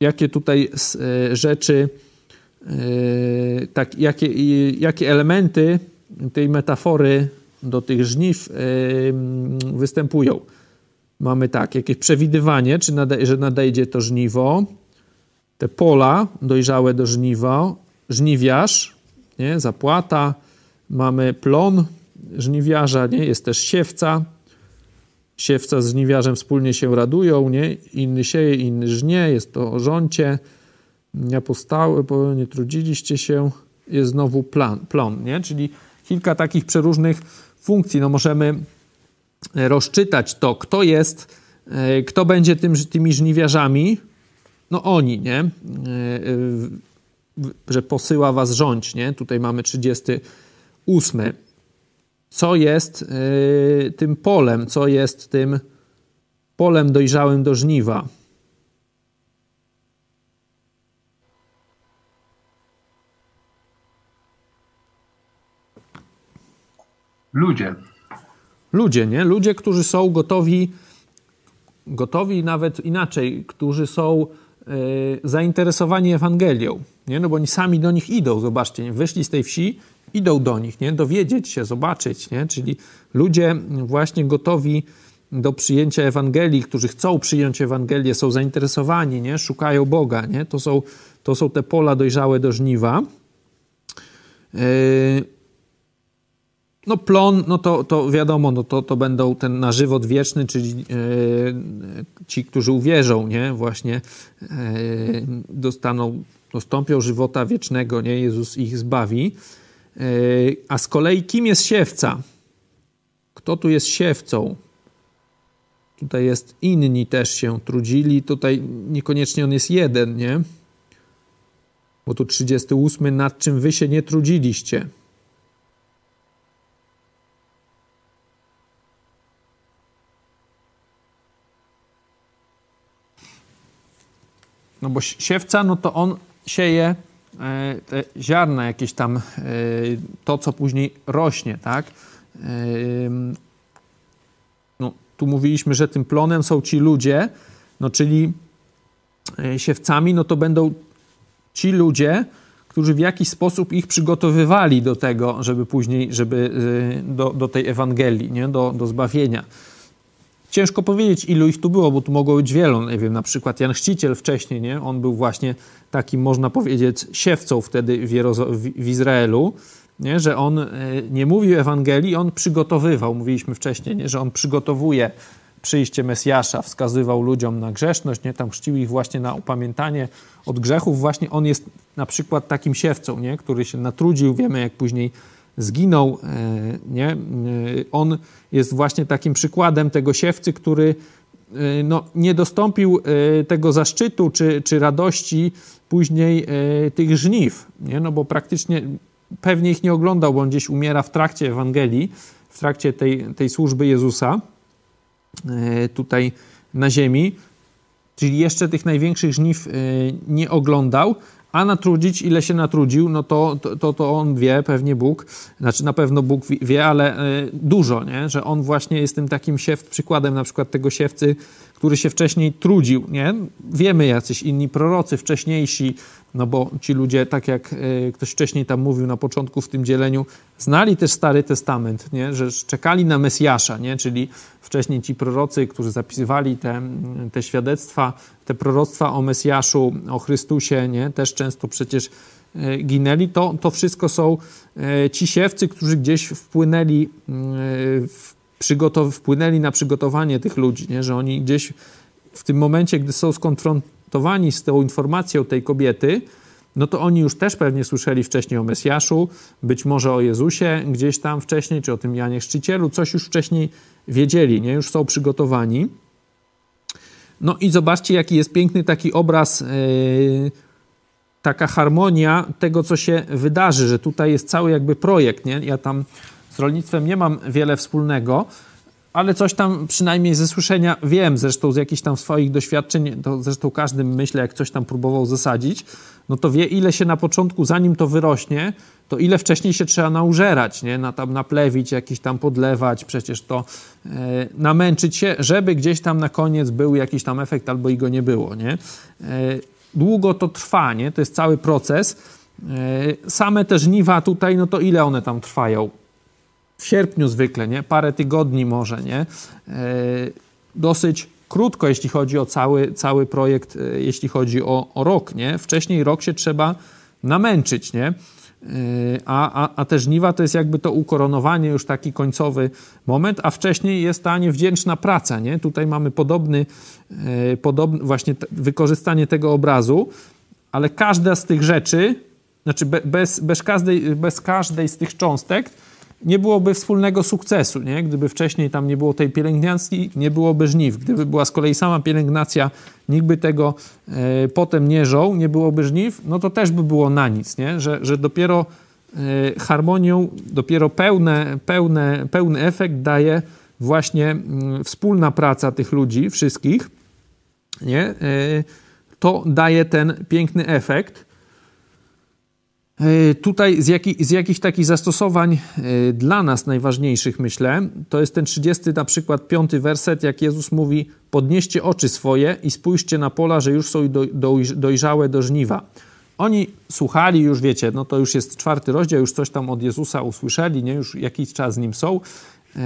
Jakie tutaj rzeczy, tak, jakie, jakie elementy tej metafory do tych żniw występują. Mamy tak, jakieś przewidywanie, czy że nadejdzie to żniwo, te pola dojrzałe do żniwa, żniwiarz, nie? zapłata, mamy plon żniwiarza, nie? jest też siewca, siewca z żniwiarzem wspólnie się radują, nie? inny sieje, inny żnie, jest to rządzie, nie postały, bo nie trudziliście się, jest znowu plan, plon, nie? czyli kilka takich przeróżnych funkcji. No możemy e, rozczytać to, kto jest, e, kto będzie tym, tymi żniwiarzami. No oni, nie? E, że posyła was rządź, nie? Tutaj mamy 38. Co jest tym polem, co jest tym polem dojrzałym do żniwa? Ludzie. Ludzie, nie? Ludzie, którzy są gotowi, gotowi nawet inaczej, którzy są e, zainteresowani Ewangelią, nie? No bo oni sami do nich idą, zobaczcie, nie? wyszli z tej wsi, idą do nich, nie? Dowiedzieć się, zobaczyć, nie? Czyli ludzie właśnie gotowi do przyjęcia Ewangelii, którzy chcą przyjąć Ewangelię, są zainteresowani, nie? Szukają Boga, nie? To są, to są te pola dojrzałe do żniwa. Yy, no plon, no to, to wiadomo, no to, to będą ten na żywot wieczny, czyli e, ci, którzy uwierzą, nie? Właśnie e, dostaną, dostąpią żywota wiecznego, nie? Jezus ich zbawi. E, a z kolei kim jest siewca? Kto tu jest siewcą? Tutaj jest inni też się trudzili. Tutaj niekoniecznie on jest jeden, nie? Bo tu 38, nad czym wy się nie trudziliście. No bo siewca, no to on sieje e, te ziarna, jakieś tam, e, to co później rośnie, tak? E, no, tu mówiliśmy, że tym plonem są ci ludzie, no czyli siewcami, no to będą ci ludzie, którzy w jakiś sposób ich przygotowywali do tego, żeby później, żeby do, do tej Ewangelii, nie? Do, do zbawienia. Ciężko powiedzieć, ilu ich tu było, bo tu mogło być wielu. Nie wiem, na przykład Jan Chrzciciel wcześniej, nie? On był właśnie takim, można powiedzieć, siewcą wtedy w, w Izraelu, nie? że on e, nie mówił Ewangelii, on przygotowywał, mówiliśmy wcześniej, nie? że on przygotowuje przyjście Mesjasza, wskazywał ludziom na grzeszność, nie? tam chrzcił ich właśnie na upamiętanie od grzechów. Właśnie on jest na przykład takim siewcą, nie? który się natrudził, wiemy jak później zginął. E, nie? E, on jest właśnie takim przykładem tego siewcy, który e, no, nie dostąpił tego zaszczytu czy, czy radości później tych żniw, nie? No bo praktycznie pewnie ich nie oglądał, bo on gdzieś umiera w trakcie Ewangelii, w trakcie tej, tej służby Jezusa tutaj na ziemi, czyli jeszcze tych największych żniw nie oglądał, a natrudzić, ile się natrudził, no to, to, to on wie, pewnie Bóg, znaczy na pewno Bóg wie, ale e, dużo, nie? że on właśnie jest tym takim siew, przykładem na przykład tego siewcy, który się wcześniej trudził, nie? Wiemy jacyś inni prorocy wcześniejsi, no bo ci ludzie, tak jak e, ktoś wcześniej tam mówił na początku w tym dzieleniu, znali też Stary Testament, nie? że czekali na Mesjasza, nie? czyli wcześniej ci prorocy, którzy zapisywali te, te świadectwa, te proroctwa o Mesjaszu, o Chrystusie, nie? też często przecież e, ginęli, to, to wszystko są e, ci siewcy, którzy gdzieś wpłynęli, wpłynęli na przygotowanie tych ludzi, nie? że oni gdzieś w tym momencie, gdy są skonfrontowani z tą informacją tej kobiety, no to oni już też pewnie słyszeli wcześniej o Mesjaszu, być może o Jezusie gdzieś tam wcześniej, czy o tym Janie Chrzcicielu, coś już wcześniej wiedzieli, nie? Już są przygotowani. No i zobaczcie, jaki jest piękny taki obraz yy, taka harmonia tego, co się wydarzy, że tutaj jest cały jakby projekt, nie? Ja tam z rolnictwem nie mam wiele wspólnego, ale coś tam przynajmniej ze słyszenia wiem, zresztą z jakichś tam swoich doświadczeń, to zresztą każdy myślę, jak coś tam próbował zasadzić, no to wie, ile się na początku, zanim to wyrośnie, to ile wcześniej się trzeba naużerać, nie? Na, tam naplewić, jakiś tam podlewać, przecież to e, namęczyć się, żeby gdzieś tam na koniec był jakiś tam efekt albo i go nie było, nie? E, długo to trwa, nie? To jest cały proces. E, same te żniwa tutaj, no to ile one tam trwają? W sierpniu zwykle, nie? Parę tygodni może, nie? E, dosyć krótko, jeśli chodzi o cały, cały projekt, e, jeśli chodzi o, o rok, nie? Wcześniej rok się trzeba namęczyć, nie? A, a, a te żniwa to jest jakby to ukoronowanie, już taki końcowy moment, a wcześniej jest ta niewdzięczna praca. Nie? Tutaj mamy podobny, podobny właśnie wykorzystanie tego obrazu, ale każda z tych rzeczy, znaczy bez, bez, każdej, bez każdej z tych cząstek nie byłoby wspólnego sukcesu. Nie? Gdyby wcześniej tam nie było tej pielęgnacji, nie byłoby żniw. Gdyby była z kolei sama pielęgnacja, nikt by tego e, potem nie żął, nie byłoby żniw, no to też by było na nic. Nie? Że, że dopiero e, harmonią, dopiero pełne, pełne, pełny efekt daje właśnie mm, wspólna praca tych ludzi, wszystkich. Nie? E, to daje ten piękny efekt. E, tutaj z, jaki, z jakich takich zastosowań e, dla nas najważniejszych, myślę, to jest ten 30 na przykład piąty werset, jak Jezus mówi podnieście oczy swoje i spójrzcie na pola, że już są do, do, dojrzałe do żniwa. Oni słuchali już, wiecie, no to już jest czwarty rozdział, już coś tam od Jezusa usłyszeli, nie? już jakiś czas z Nim są. E,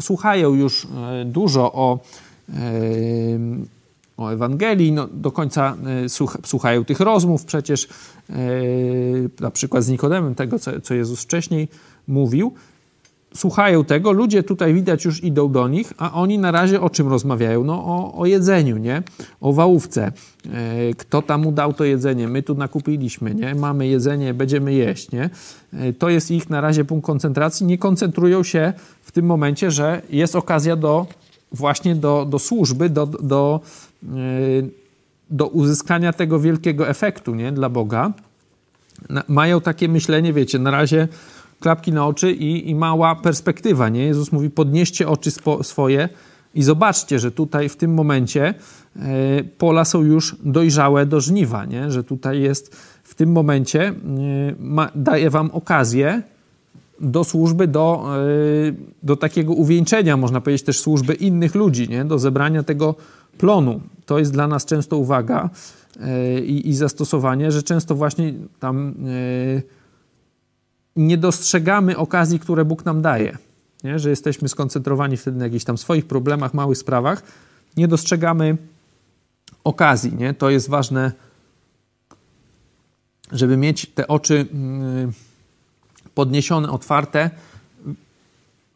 słuchają już dużo o o Ewangelii, no, do końca e, słuchają tych rozmów przecież, e, na przykład z Nikodemem, tego, co, co Jezus wcześniej mówił. Słuchają tego, ludzie tutaj widać już idą do nich, a oni na razie o czym rozmawiają? No o, o jedzeniu, nie? O wałówce. E, kto tam mu dał to jedzenie? My tu nakupiliśmy, nie? Mamy jedzenie, będziemy jeść, nie? To jest ich na razie punkt koncentracji. Nie koncentrują się w tym momencie, że jest okazja do właśnie do, do służby, do, do, do uzyskania tego wielkiego efektu nie? dla Boga, mają takie myślenie, wiecie, na razie klapki na oczy i, i mała perspektywa. Nie? Jezus mówi, podnieście oczy spo, swoje i zobaczcie, że tutaj w tym momencie y, pola są już dojrzałe do żniwa, nie? że tutaj jest w tym momencie, y, ma, daje wam okazję do służby, do, do takiego uwieńczenia, można powiedzieć też służby innych ludzi, nie? do zebrania tego plonu. To jest dla nas często uwaga e, i, i zastosowanie, że często właśnie tam e, nie dostrzegamy okazji, które Bóg nam daje. Nie? Że jesteśmy skoncentrowani wtedy na jakichś tam swoich problemach, małych sprawach. Nie dostrzegamy okazji. Nie? To jest ważne, żeby mieć te oczy mm, podniesione, otwarte,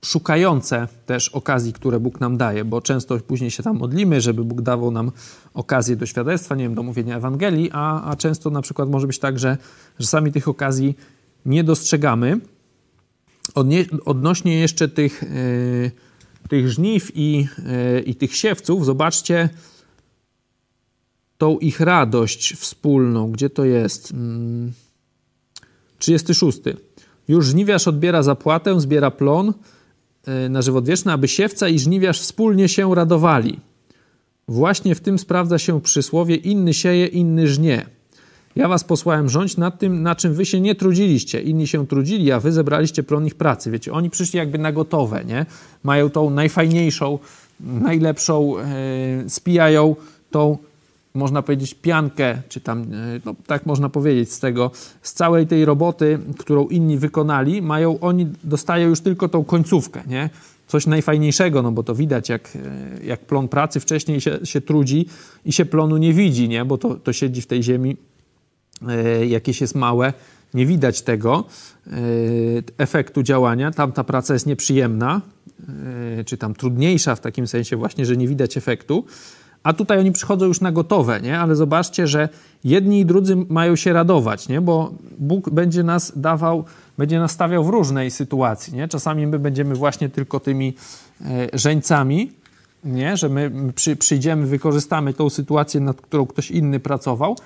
szukające też okazji, które Bóg nam daje, bo często później się tam modlimy, żeby Bóg dawał nam okazję do świadectwa, nie wiem, do mówienia Ewangelii, a, a często na przykład może być tak, że, że sami tych okazji nie dostrzegamy. Odnie, odnośnie jeszcze tych, yy, tych żniw i, yy, i tych siewców, zobaczcie tą ich radość wspólną. Gdzie to jest? Yy, 36. Już żniwiarz odbiera zapłatę, zbiera plon, E, na żywot aby siewca i żniwiarz wspólnie się radowali. Właśnie w tym sprawdza się przysłowie inny sieje, inny żnie. Ja was posłałem rządź nad tym, na czym wy się nie trudziliście. Inni się trudzili, a wy zebraliście plon ich pracy. Wiecie, oni przyszli jakby na gotowe, nie? Mają tą najfajniejszą, najlepszą, e, spijają tą można powiedzieć, piankę, czy tam, e, no, tak można powiedzieć, z tego, z całej tej roboty, którą inni wykonali, mają, oni dostają już tylko tą końcówkę, nie? Coś najfajniejszego, no bo to widać, jak, e, jak plon pracy wcześniej się, się trudzi i się plonu nie widzi, nie? Bo to, to siedzi w tej ziemi, e, jakieś jest małe, nie widać tego efektu działania. Tam ta praca jest nieprzyjemna, czy tam trudniejsza w takim sensie właśnie, że nie widać efektu a tutaj oni przychodzą już na gotowe, nie? Ale zobaczcie, że jedni i drudzy mają się radować, nie? Bo Bóg będzie nas dawał, będzie nas stawiał w różnej sytuacji, nie? Czasami my będziemy właśnie tylko tymi e, żeńcami, nie? Że my przy, przyjdziemy, wykorzystamy tą sytuację, nad którą ktoś inny pracował.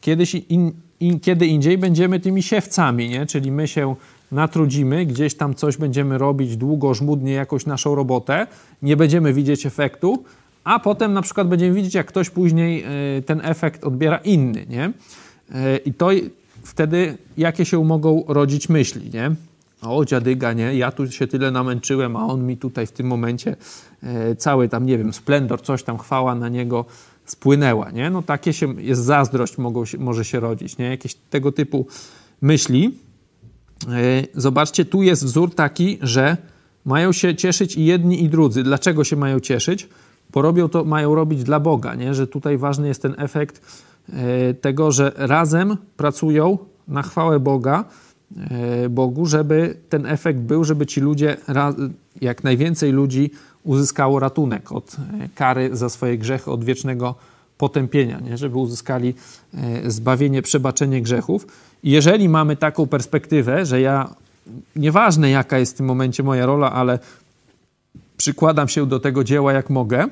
kiedyś in, in, kiedy indziej będziemy tymi siewcami, nie? czyli my się natrudzimy, gdzieś tam coś będziemy robić długo, żmudnie jakąś naszą robotę, nie będziemy widzieć efektu, a potem na przykład będziemy widzieć, jak ktoś później y, ten efekt odbiera inny, nie? Y, I to wtedy jakie się mogą rodzić myśli, nie? O, dziadyga, nie? Ja tu się tyle namęczyłem, a on mi tutaj w tym momencie e, cały tam, nie wiem, splendor, coś tam, chwała na niego spłynęła, nie? No takie się, jest zazdrość mogą może się rodzić, nie? Jakieś tego typu myśli. E, zobaczcie, tu jest wzór taki, że mają się cieszyć i jedni i drudzy. Dlaczego się mają cieszyć? Bo robią to, mają robić dla Boga, nie? Że tutaj ważny jest ten efekt e, tego, że razem pracują na chwałę Boga, E, Bogu, żeby ten efekt był, żeby ci ludzie, jak najwięcej ludzi uzyskało ratunek od e, kary za swoje grzechy, od wiecznego potępienia, nie? żeby uzyskali zbawienie, przebaczenie grzechów. I jeżeli mamy taką perspektywę, że ja, nieważne jaka jest w tym momencie moja rola, ale przykładam się do tego dzieła jak mogę,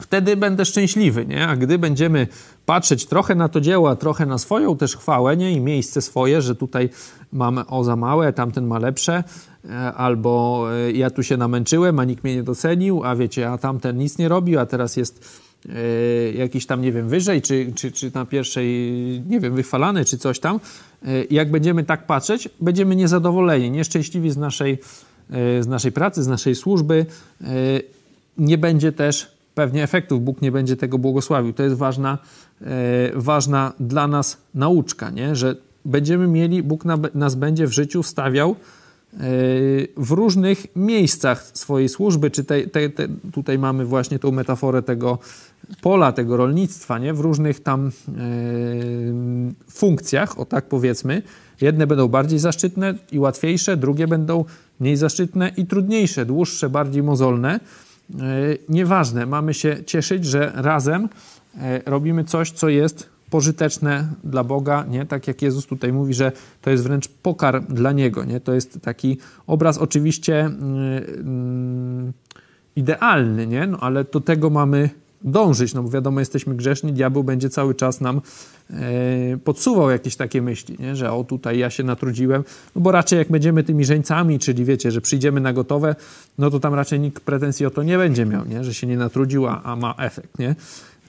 wtedy będę szczęśliwy, nie? A gdy będziemy patrzeć trochę na to dzieło, a trochę na swoją też chwałę, nie? I miejsce swoje, że tutaj mamy o za małe, tamten ma lepsze, e, albo e, ja tu się namęczyłem, a nikt mnie nie docenił, a wiecie, a tamten nic nie robił, a teraz jest e, jakiś tam, nie wiem, wyżej, czy, czy, czy na pierwszej, nie wiem, wychwalany, czy coś tam. Jak będziemy tak patrzeć, będziemy niezadowoleni, nieszczęśliwi z naszej, z naszej pracy, z naszej służby. Nie będzie też pewnie efektów, Bóg nie będzie tego błogosławił. To jest ważna, e, ważna dla nas nauczka, nie? że będziemy mieli, Bóg na, nas będzie w życiu stawiał e, w różnych miejscach swojej służby, czy te, te, te, tutaj mamy właśnie tą metaforę tego pola, tego rolnictwa, nie? w różnych tam e, funkcjach, o tak powiedzmy. Jedne będą bardziej zaszczytne i łatwiejsze, drugie będą mniej zaszczytne i trudniejsze, dłuższe, bardziej mozolne. E, nieważne, mamy się cieszyć, że razem e, robimy coś, co jest pożyteczne dla Boga, nie? Tak jak Jezus tutaj mówi, że to jest wręcz pokarm dla Niego, nie? To jest taki obraz oczywiście mm, idealny, nie? No, ale do tego mamy dążyć, no bo wiadomo, jesteśmy grzeszni, diabeł będzie cały czas nam e, podsuwał jakieś takie myśli, nie? że o tutaj ja się natrudziłem, no bo raczej jak będziemy tymi żeńcami, czyli wiecie, że przyjdziemy na gotowe, no to tam raczej nikt pretensji o to nie będzie miał, nie? że się nie natrudził, a, a ma efekt, nie?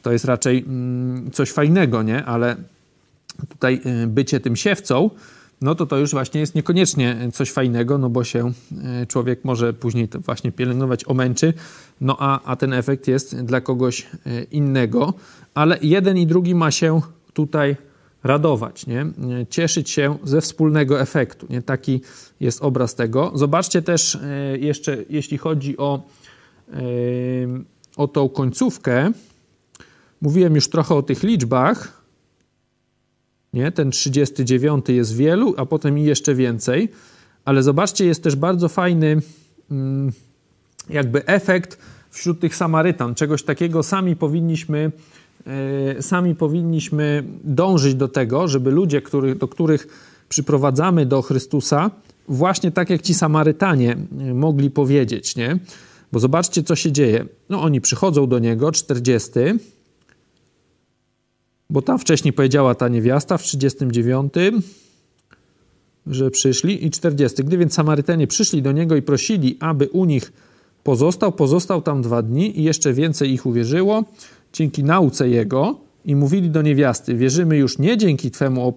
To jest raczej mm, coś fajnego, nie? Ale tutaj e, bycie tym siewcą, no to to już właśnie jest niekoniecznie coś fajnego, no bo się e, człowiek może później to właśnie pielęgnować, omęczy, no a, a ten efekt jest dla kogoś e, innego, ale jeden i drugi ma się tutaj radować, nie? E, cieszyć się ze wspólnego efektu. Nie? Taki jest obraz tego. Zobaczcie też jeszcze, jeśli chodzi o, o tą końcówkę, mówiłem już trochę o tych liczbach, nie? Ten 39 jest wielu, a potem i jeszcze więcej. Ale zobaczcie, jest też bardzo fajny mm, jakby efekt wśród tych Samarytan. Czegoś takiego sami powinniśmy, e, sami powinniśmy dążyć do tego, żeby ludzie, który, do których przyprowadzamy do Chrystusa, właśnie tak jak ci Samarytanie e, mogli powiedzieć, nie? Bo zobaczcie, co się dzieje. No oni przychodzą do Niego, 40, bo tam wcześniej powiedziała ta niewiasta w 39, że przyszli i 40. Gdy więc Samarytanie przyszli do niego i prosili, aby u nich pozostał, pozostał tam dwa dni i jeszcze więcej ich uwierzyło dzięki nauce jego i mówili do niewiasty, wierzymy już nie dzięki Twemu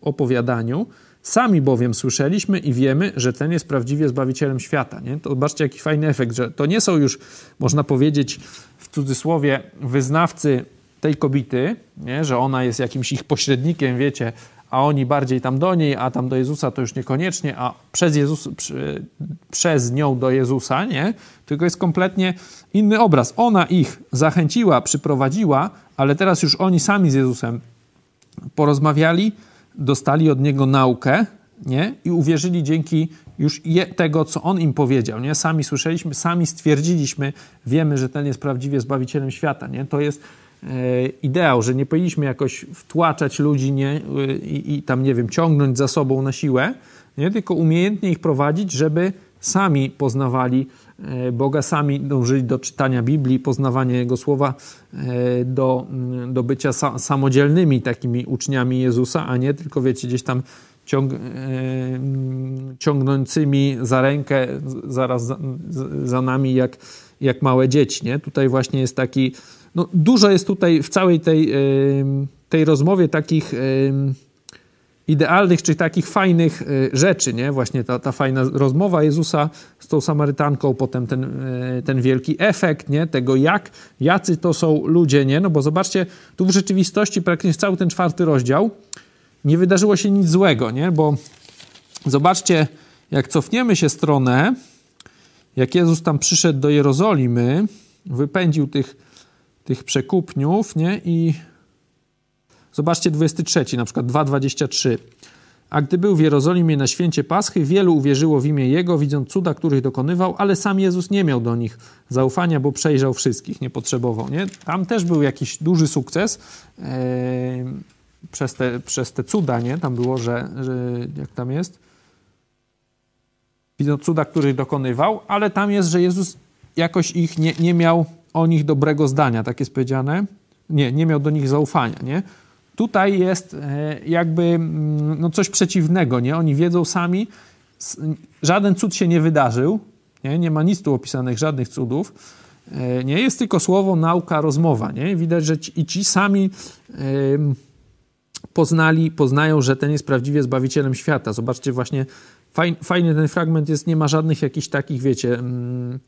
opowiadaniu, sami bowiem słyszeliśmy i wiemy, że ten jest prawdziwie Zbawicielem świata. Nie? To zobaczcie, jaki fajny efekt, że to nie są już, można powiedzieć w cudzysłowie, wyznawcy tej kobiety, nie? że ona jest jakimś ich pośrednikiem, wiecie, a oni bardziej tam do niej, a tam do Jezusa to już niekoniecznie, a przez, Jezus, przy, przez nią do Jezusa, nie? Tylko jest kompletnie inny obraz. Ona ich zachęciła, przyprowadziła, ale teraz już oni sami z Jezusem porozmawiali, dostali od Niego naukę, nie? I uwierzyli dzięki już je, tego, co On im powiedział, nie? Sami słyszeliśmy, sami stwierdziliśmy, wiemy, że ten jest prawdziwie Zbawicielem świata, nie? To jest ideał, że nie powinniśmy jakoś wtłaczać ludzi nie, i, i, tam, nie wiem, ciągnąć za sobą na siłę, nie? tylko umiejętnie ich prowadzić, żeby sami poznawali e, Boga, sami dążyli do czytania Biblii, poznawania Jego Słowa, e, do, mm, do bycia samodzielnymi takimi uczniami Jezusa, a nie tylko, wiecie, gdzieś tam ciąg, e, ciągnącymi za rękę zaraz za, za, nami jak, jak małe dzieci. Nie? Tutaj właśnie jest taki, no dużo jest tutaj w całej tej, tej rozmowie takich idealnych, czy takich fajnych y, rzeczy, nie? Właśnie ta, ta fajna rozmowa Jezusa z tą Samarytanką, potem ten, y, ten wielki efekt, nie? Tego jak, jacy to są ludzie, nie? No bo zobaczcie, tu w rzeczywistości praktycznie cały ten czwarty rozdział nie wydarzyło się nic złego, nie? Bo zobaczcie, jak cofniemy się stronę, jak Jezus tam przyszedł do Jerozolimy, wypędził tych, tych przekupniów, nie? I Zobaczcie 23, na przykład 2,23. A gdy był w Jerozolimie na święcie Paschy, wielu uwierzyło w imię Jego, widząc cuda, których dokonywał, ale sam Jezus nie miał do nich zaufania, bo przejrzał wszystkich, nie potrzebował. Nie? Tam też był jakiś duży sukces e, przez, te, przez te cuda, nie? Tam było, że, że jak tam jest? Widząc cuda, których dokonywał, ale tam jest, że Jezus jakoś ich nie, nie miał o nich dobrego zdania, tak jest powiedziane. Nie, nie miał do nich zaufania, nie? Tutaj jest e, jakby mm, no coś przeciwnego, nie? Oni wiedzą sami, żaden cud się nie wydarzył, nie, nie ma nic tu opisanych, żadnych cudów, e, nie? Jest tylko słowo, nauka, rozmowa, nie? Widać, że ci, i ci sami poznali, poznają, że ten jest prawdziwie Zbawicielem świata. Zobaczcie właśnie, fajny ten fragment jest, nie ma żadnych jakichś takich, wiecie, mm,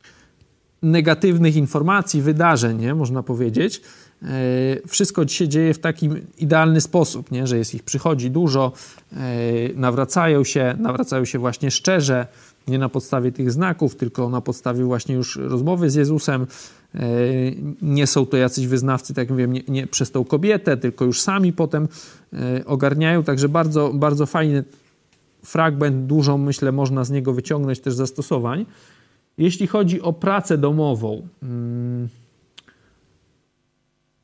negatywnych informacji, wydarzeń, nie? Można powiedzieć, E, wszystko się dzieje w taki idealny sposób, nie? że jest ich przychodzi dużo, e, nawracają się, nawracają się właśnie szczerze, nie na podstawie tych znaków, tylko na podstawie właśnie już rozmowy z Jezusem. E, nie są to jacyś wyznawcy, tak jak wiem, nie, nie przez tą kobietę, tylko już sami potem ogarniają. Także bardzo, bardzo fajny fragment, dużo myślę można z niego wyciągnąć też zastosowań. Jeśli chodzi o pracę domową, hmm,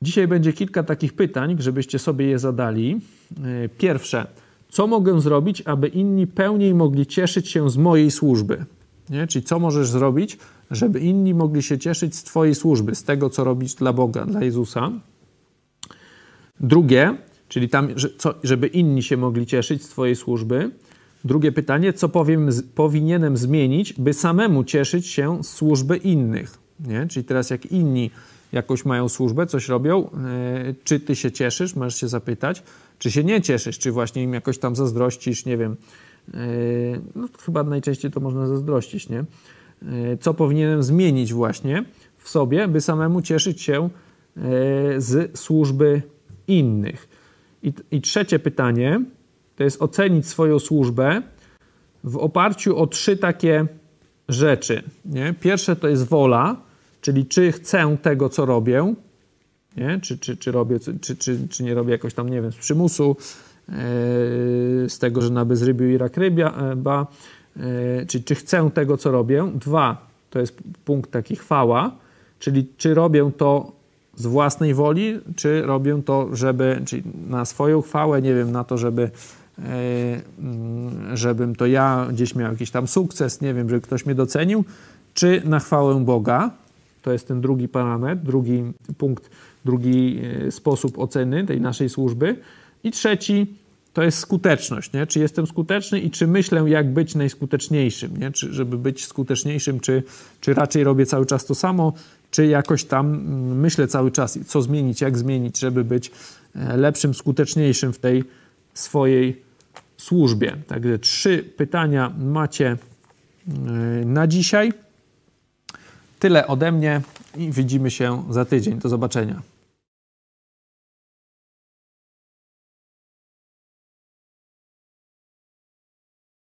Dzisiaj będzie kilka takich pytań, żebyście sobie je zadali. E, pierwsze, co mogę zrobić, aby inni pełniej mogli cieszyć się z mojej służby? Nie? Czyli co możesz zrobić, żeby inni mogli się cieszyć z Twojej służby, z tego, co robisz dla Boga, dla Jezusa? Drugie, czyli tam, żeby inni się mogli cieszyć z Twojej służby. Drugie pytanie, co powiem, powinienem zmienić, by samemu cieszyć się z służby innych? Nie? Czyli teraz, jak inni jakąś mają służbę, coś robią, e, czy ty się cieszysz, możesz się zapytać, czy się nie cieszysz, czy właśnie im jakoś tam zazdrościsz, nie wiem, e, no chyba najczęściej to można zazdrościć, nie? E, co powinienem zmienić właśnie w sobie, by samemu cieszyć się z służby innych. I, i trzecie pytanie to jest ocenić swoją służbę w oparciu o trzy takie rzeczy. Nie? Pierwsze to jest wola, Czyli czy chcę tego, co robię, nie? Czy, czy, czy robię, czy, czy, czy nie robię jakoś tam, nie wiem, z przymusu, yy, z tego, że na bezrybiu i rak rybia, e, ba, yy, czy, czy chcę tego, co robię. Dwa, to jest punkt taki chwała, czyli czy robię to z własnej woli, czy robię to, żeby, czyli na swoją chwałę, nie wiem, na to, żeby żebym to ja gdzieś miał jakiś tam sukces, nie wiem, żeby ktoś mnie docenił, czy na chwałę Boga. To jest ten drugi parametr, drugi punkt, drugi e, sposób oceny tej naszej służby. I trzeci to jest skuteczność. Nie? Czy jestem skuteczny i czy myślę, jak być najskuteczniejszym? Nie? Czy, żeby być skuteczniejszym, czy, czy raczej robię cały czas to samo, czy jakoś tam mm, myślę cały czas, co zmienić, jak zmienić, żeby być e, lepszym, skuteczniejszym w tej swojej służbie. Także trzy pytania macie e, na dzisiaj. Tyle ode mnie i widzimy się za tydzień. Do zobaczenia.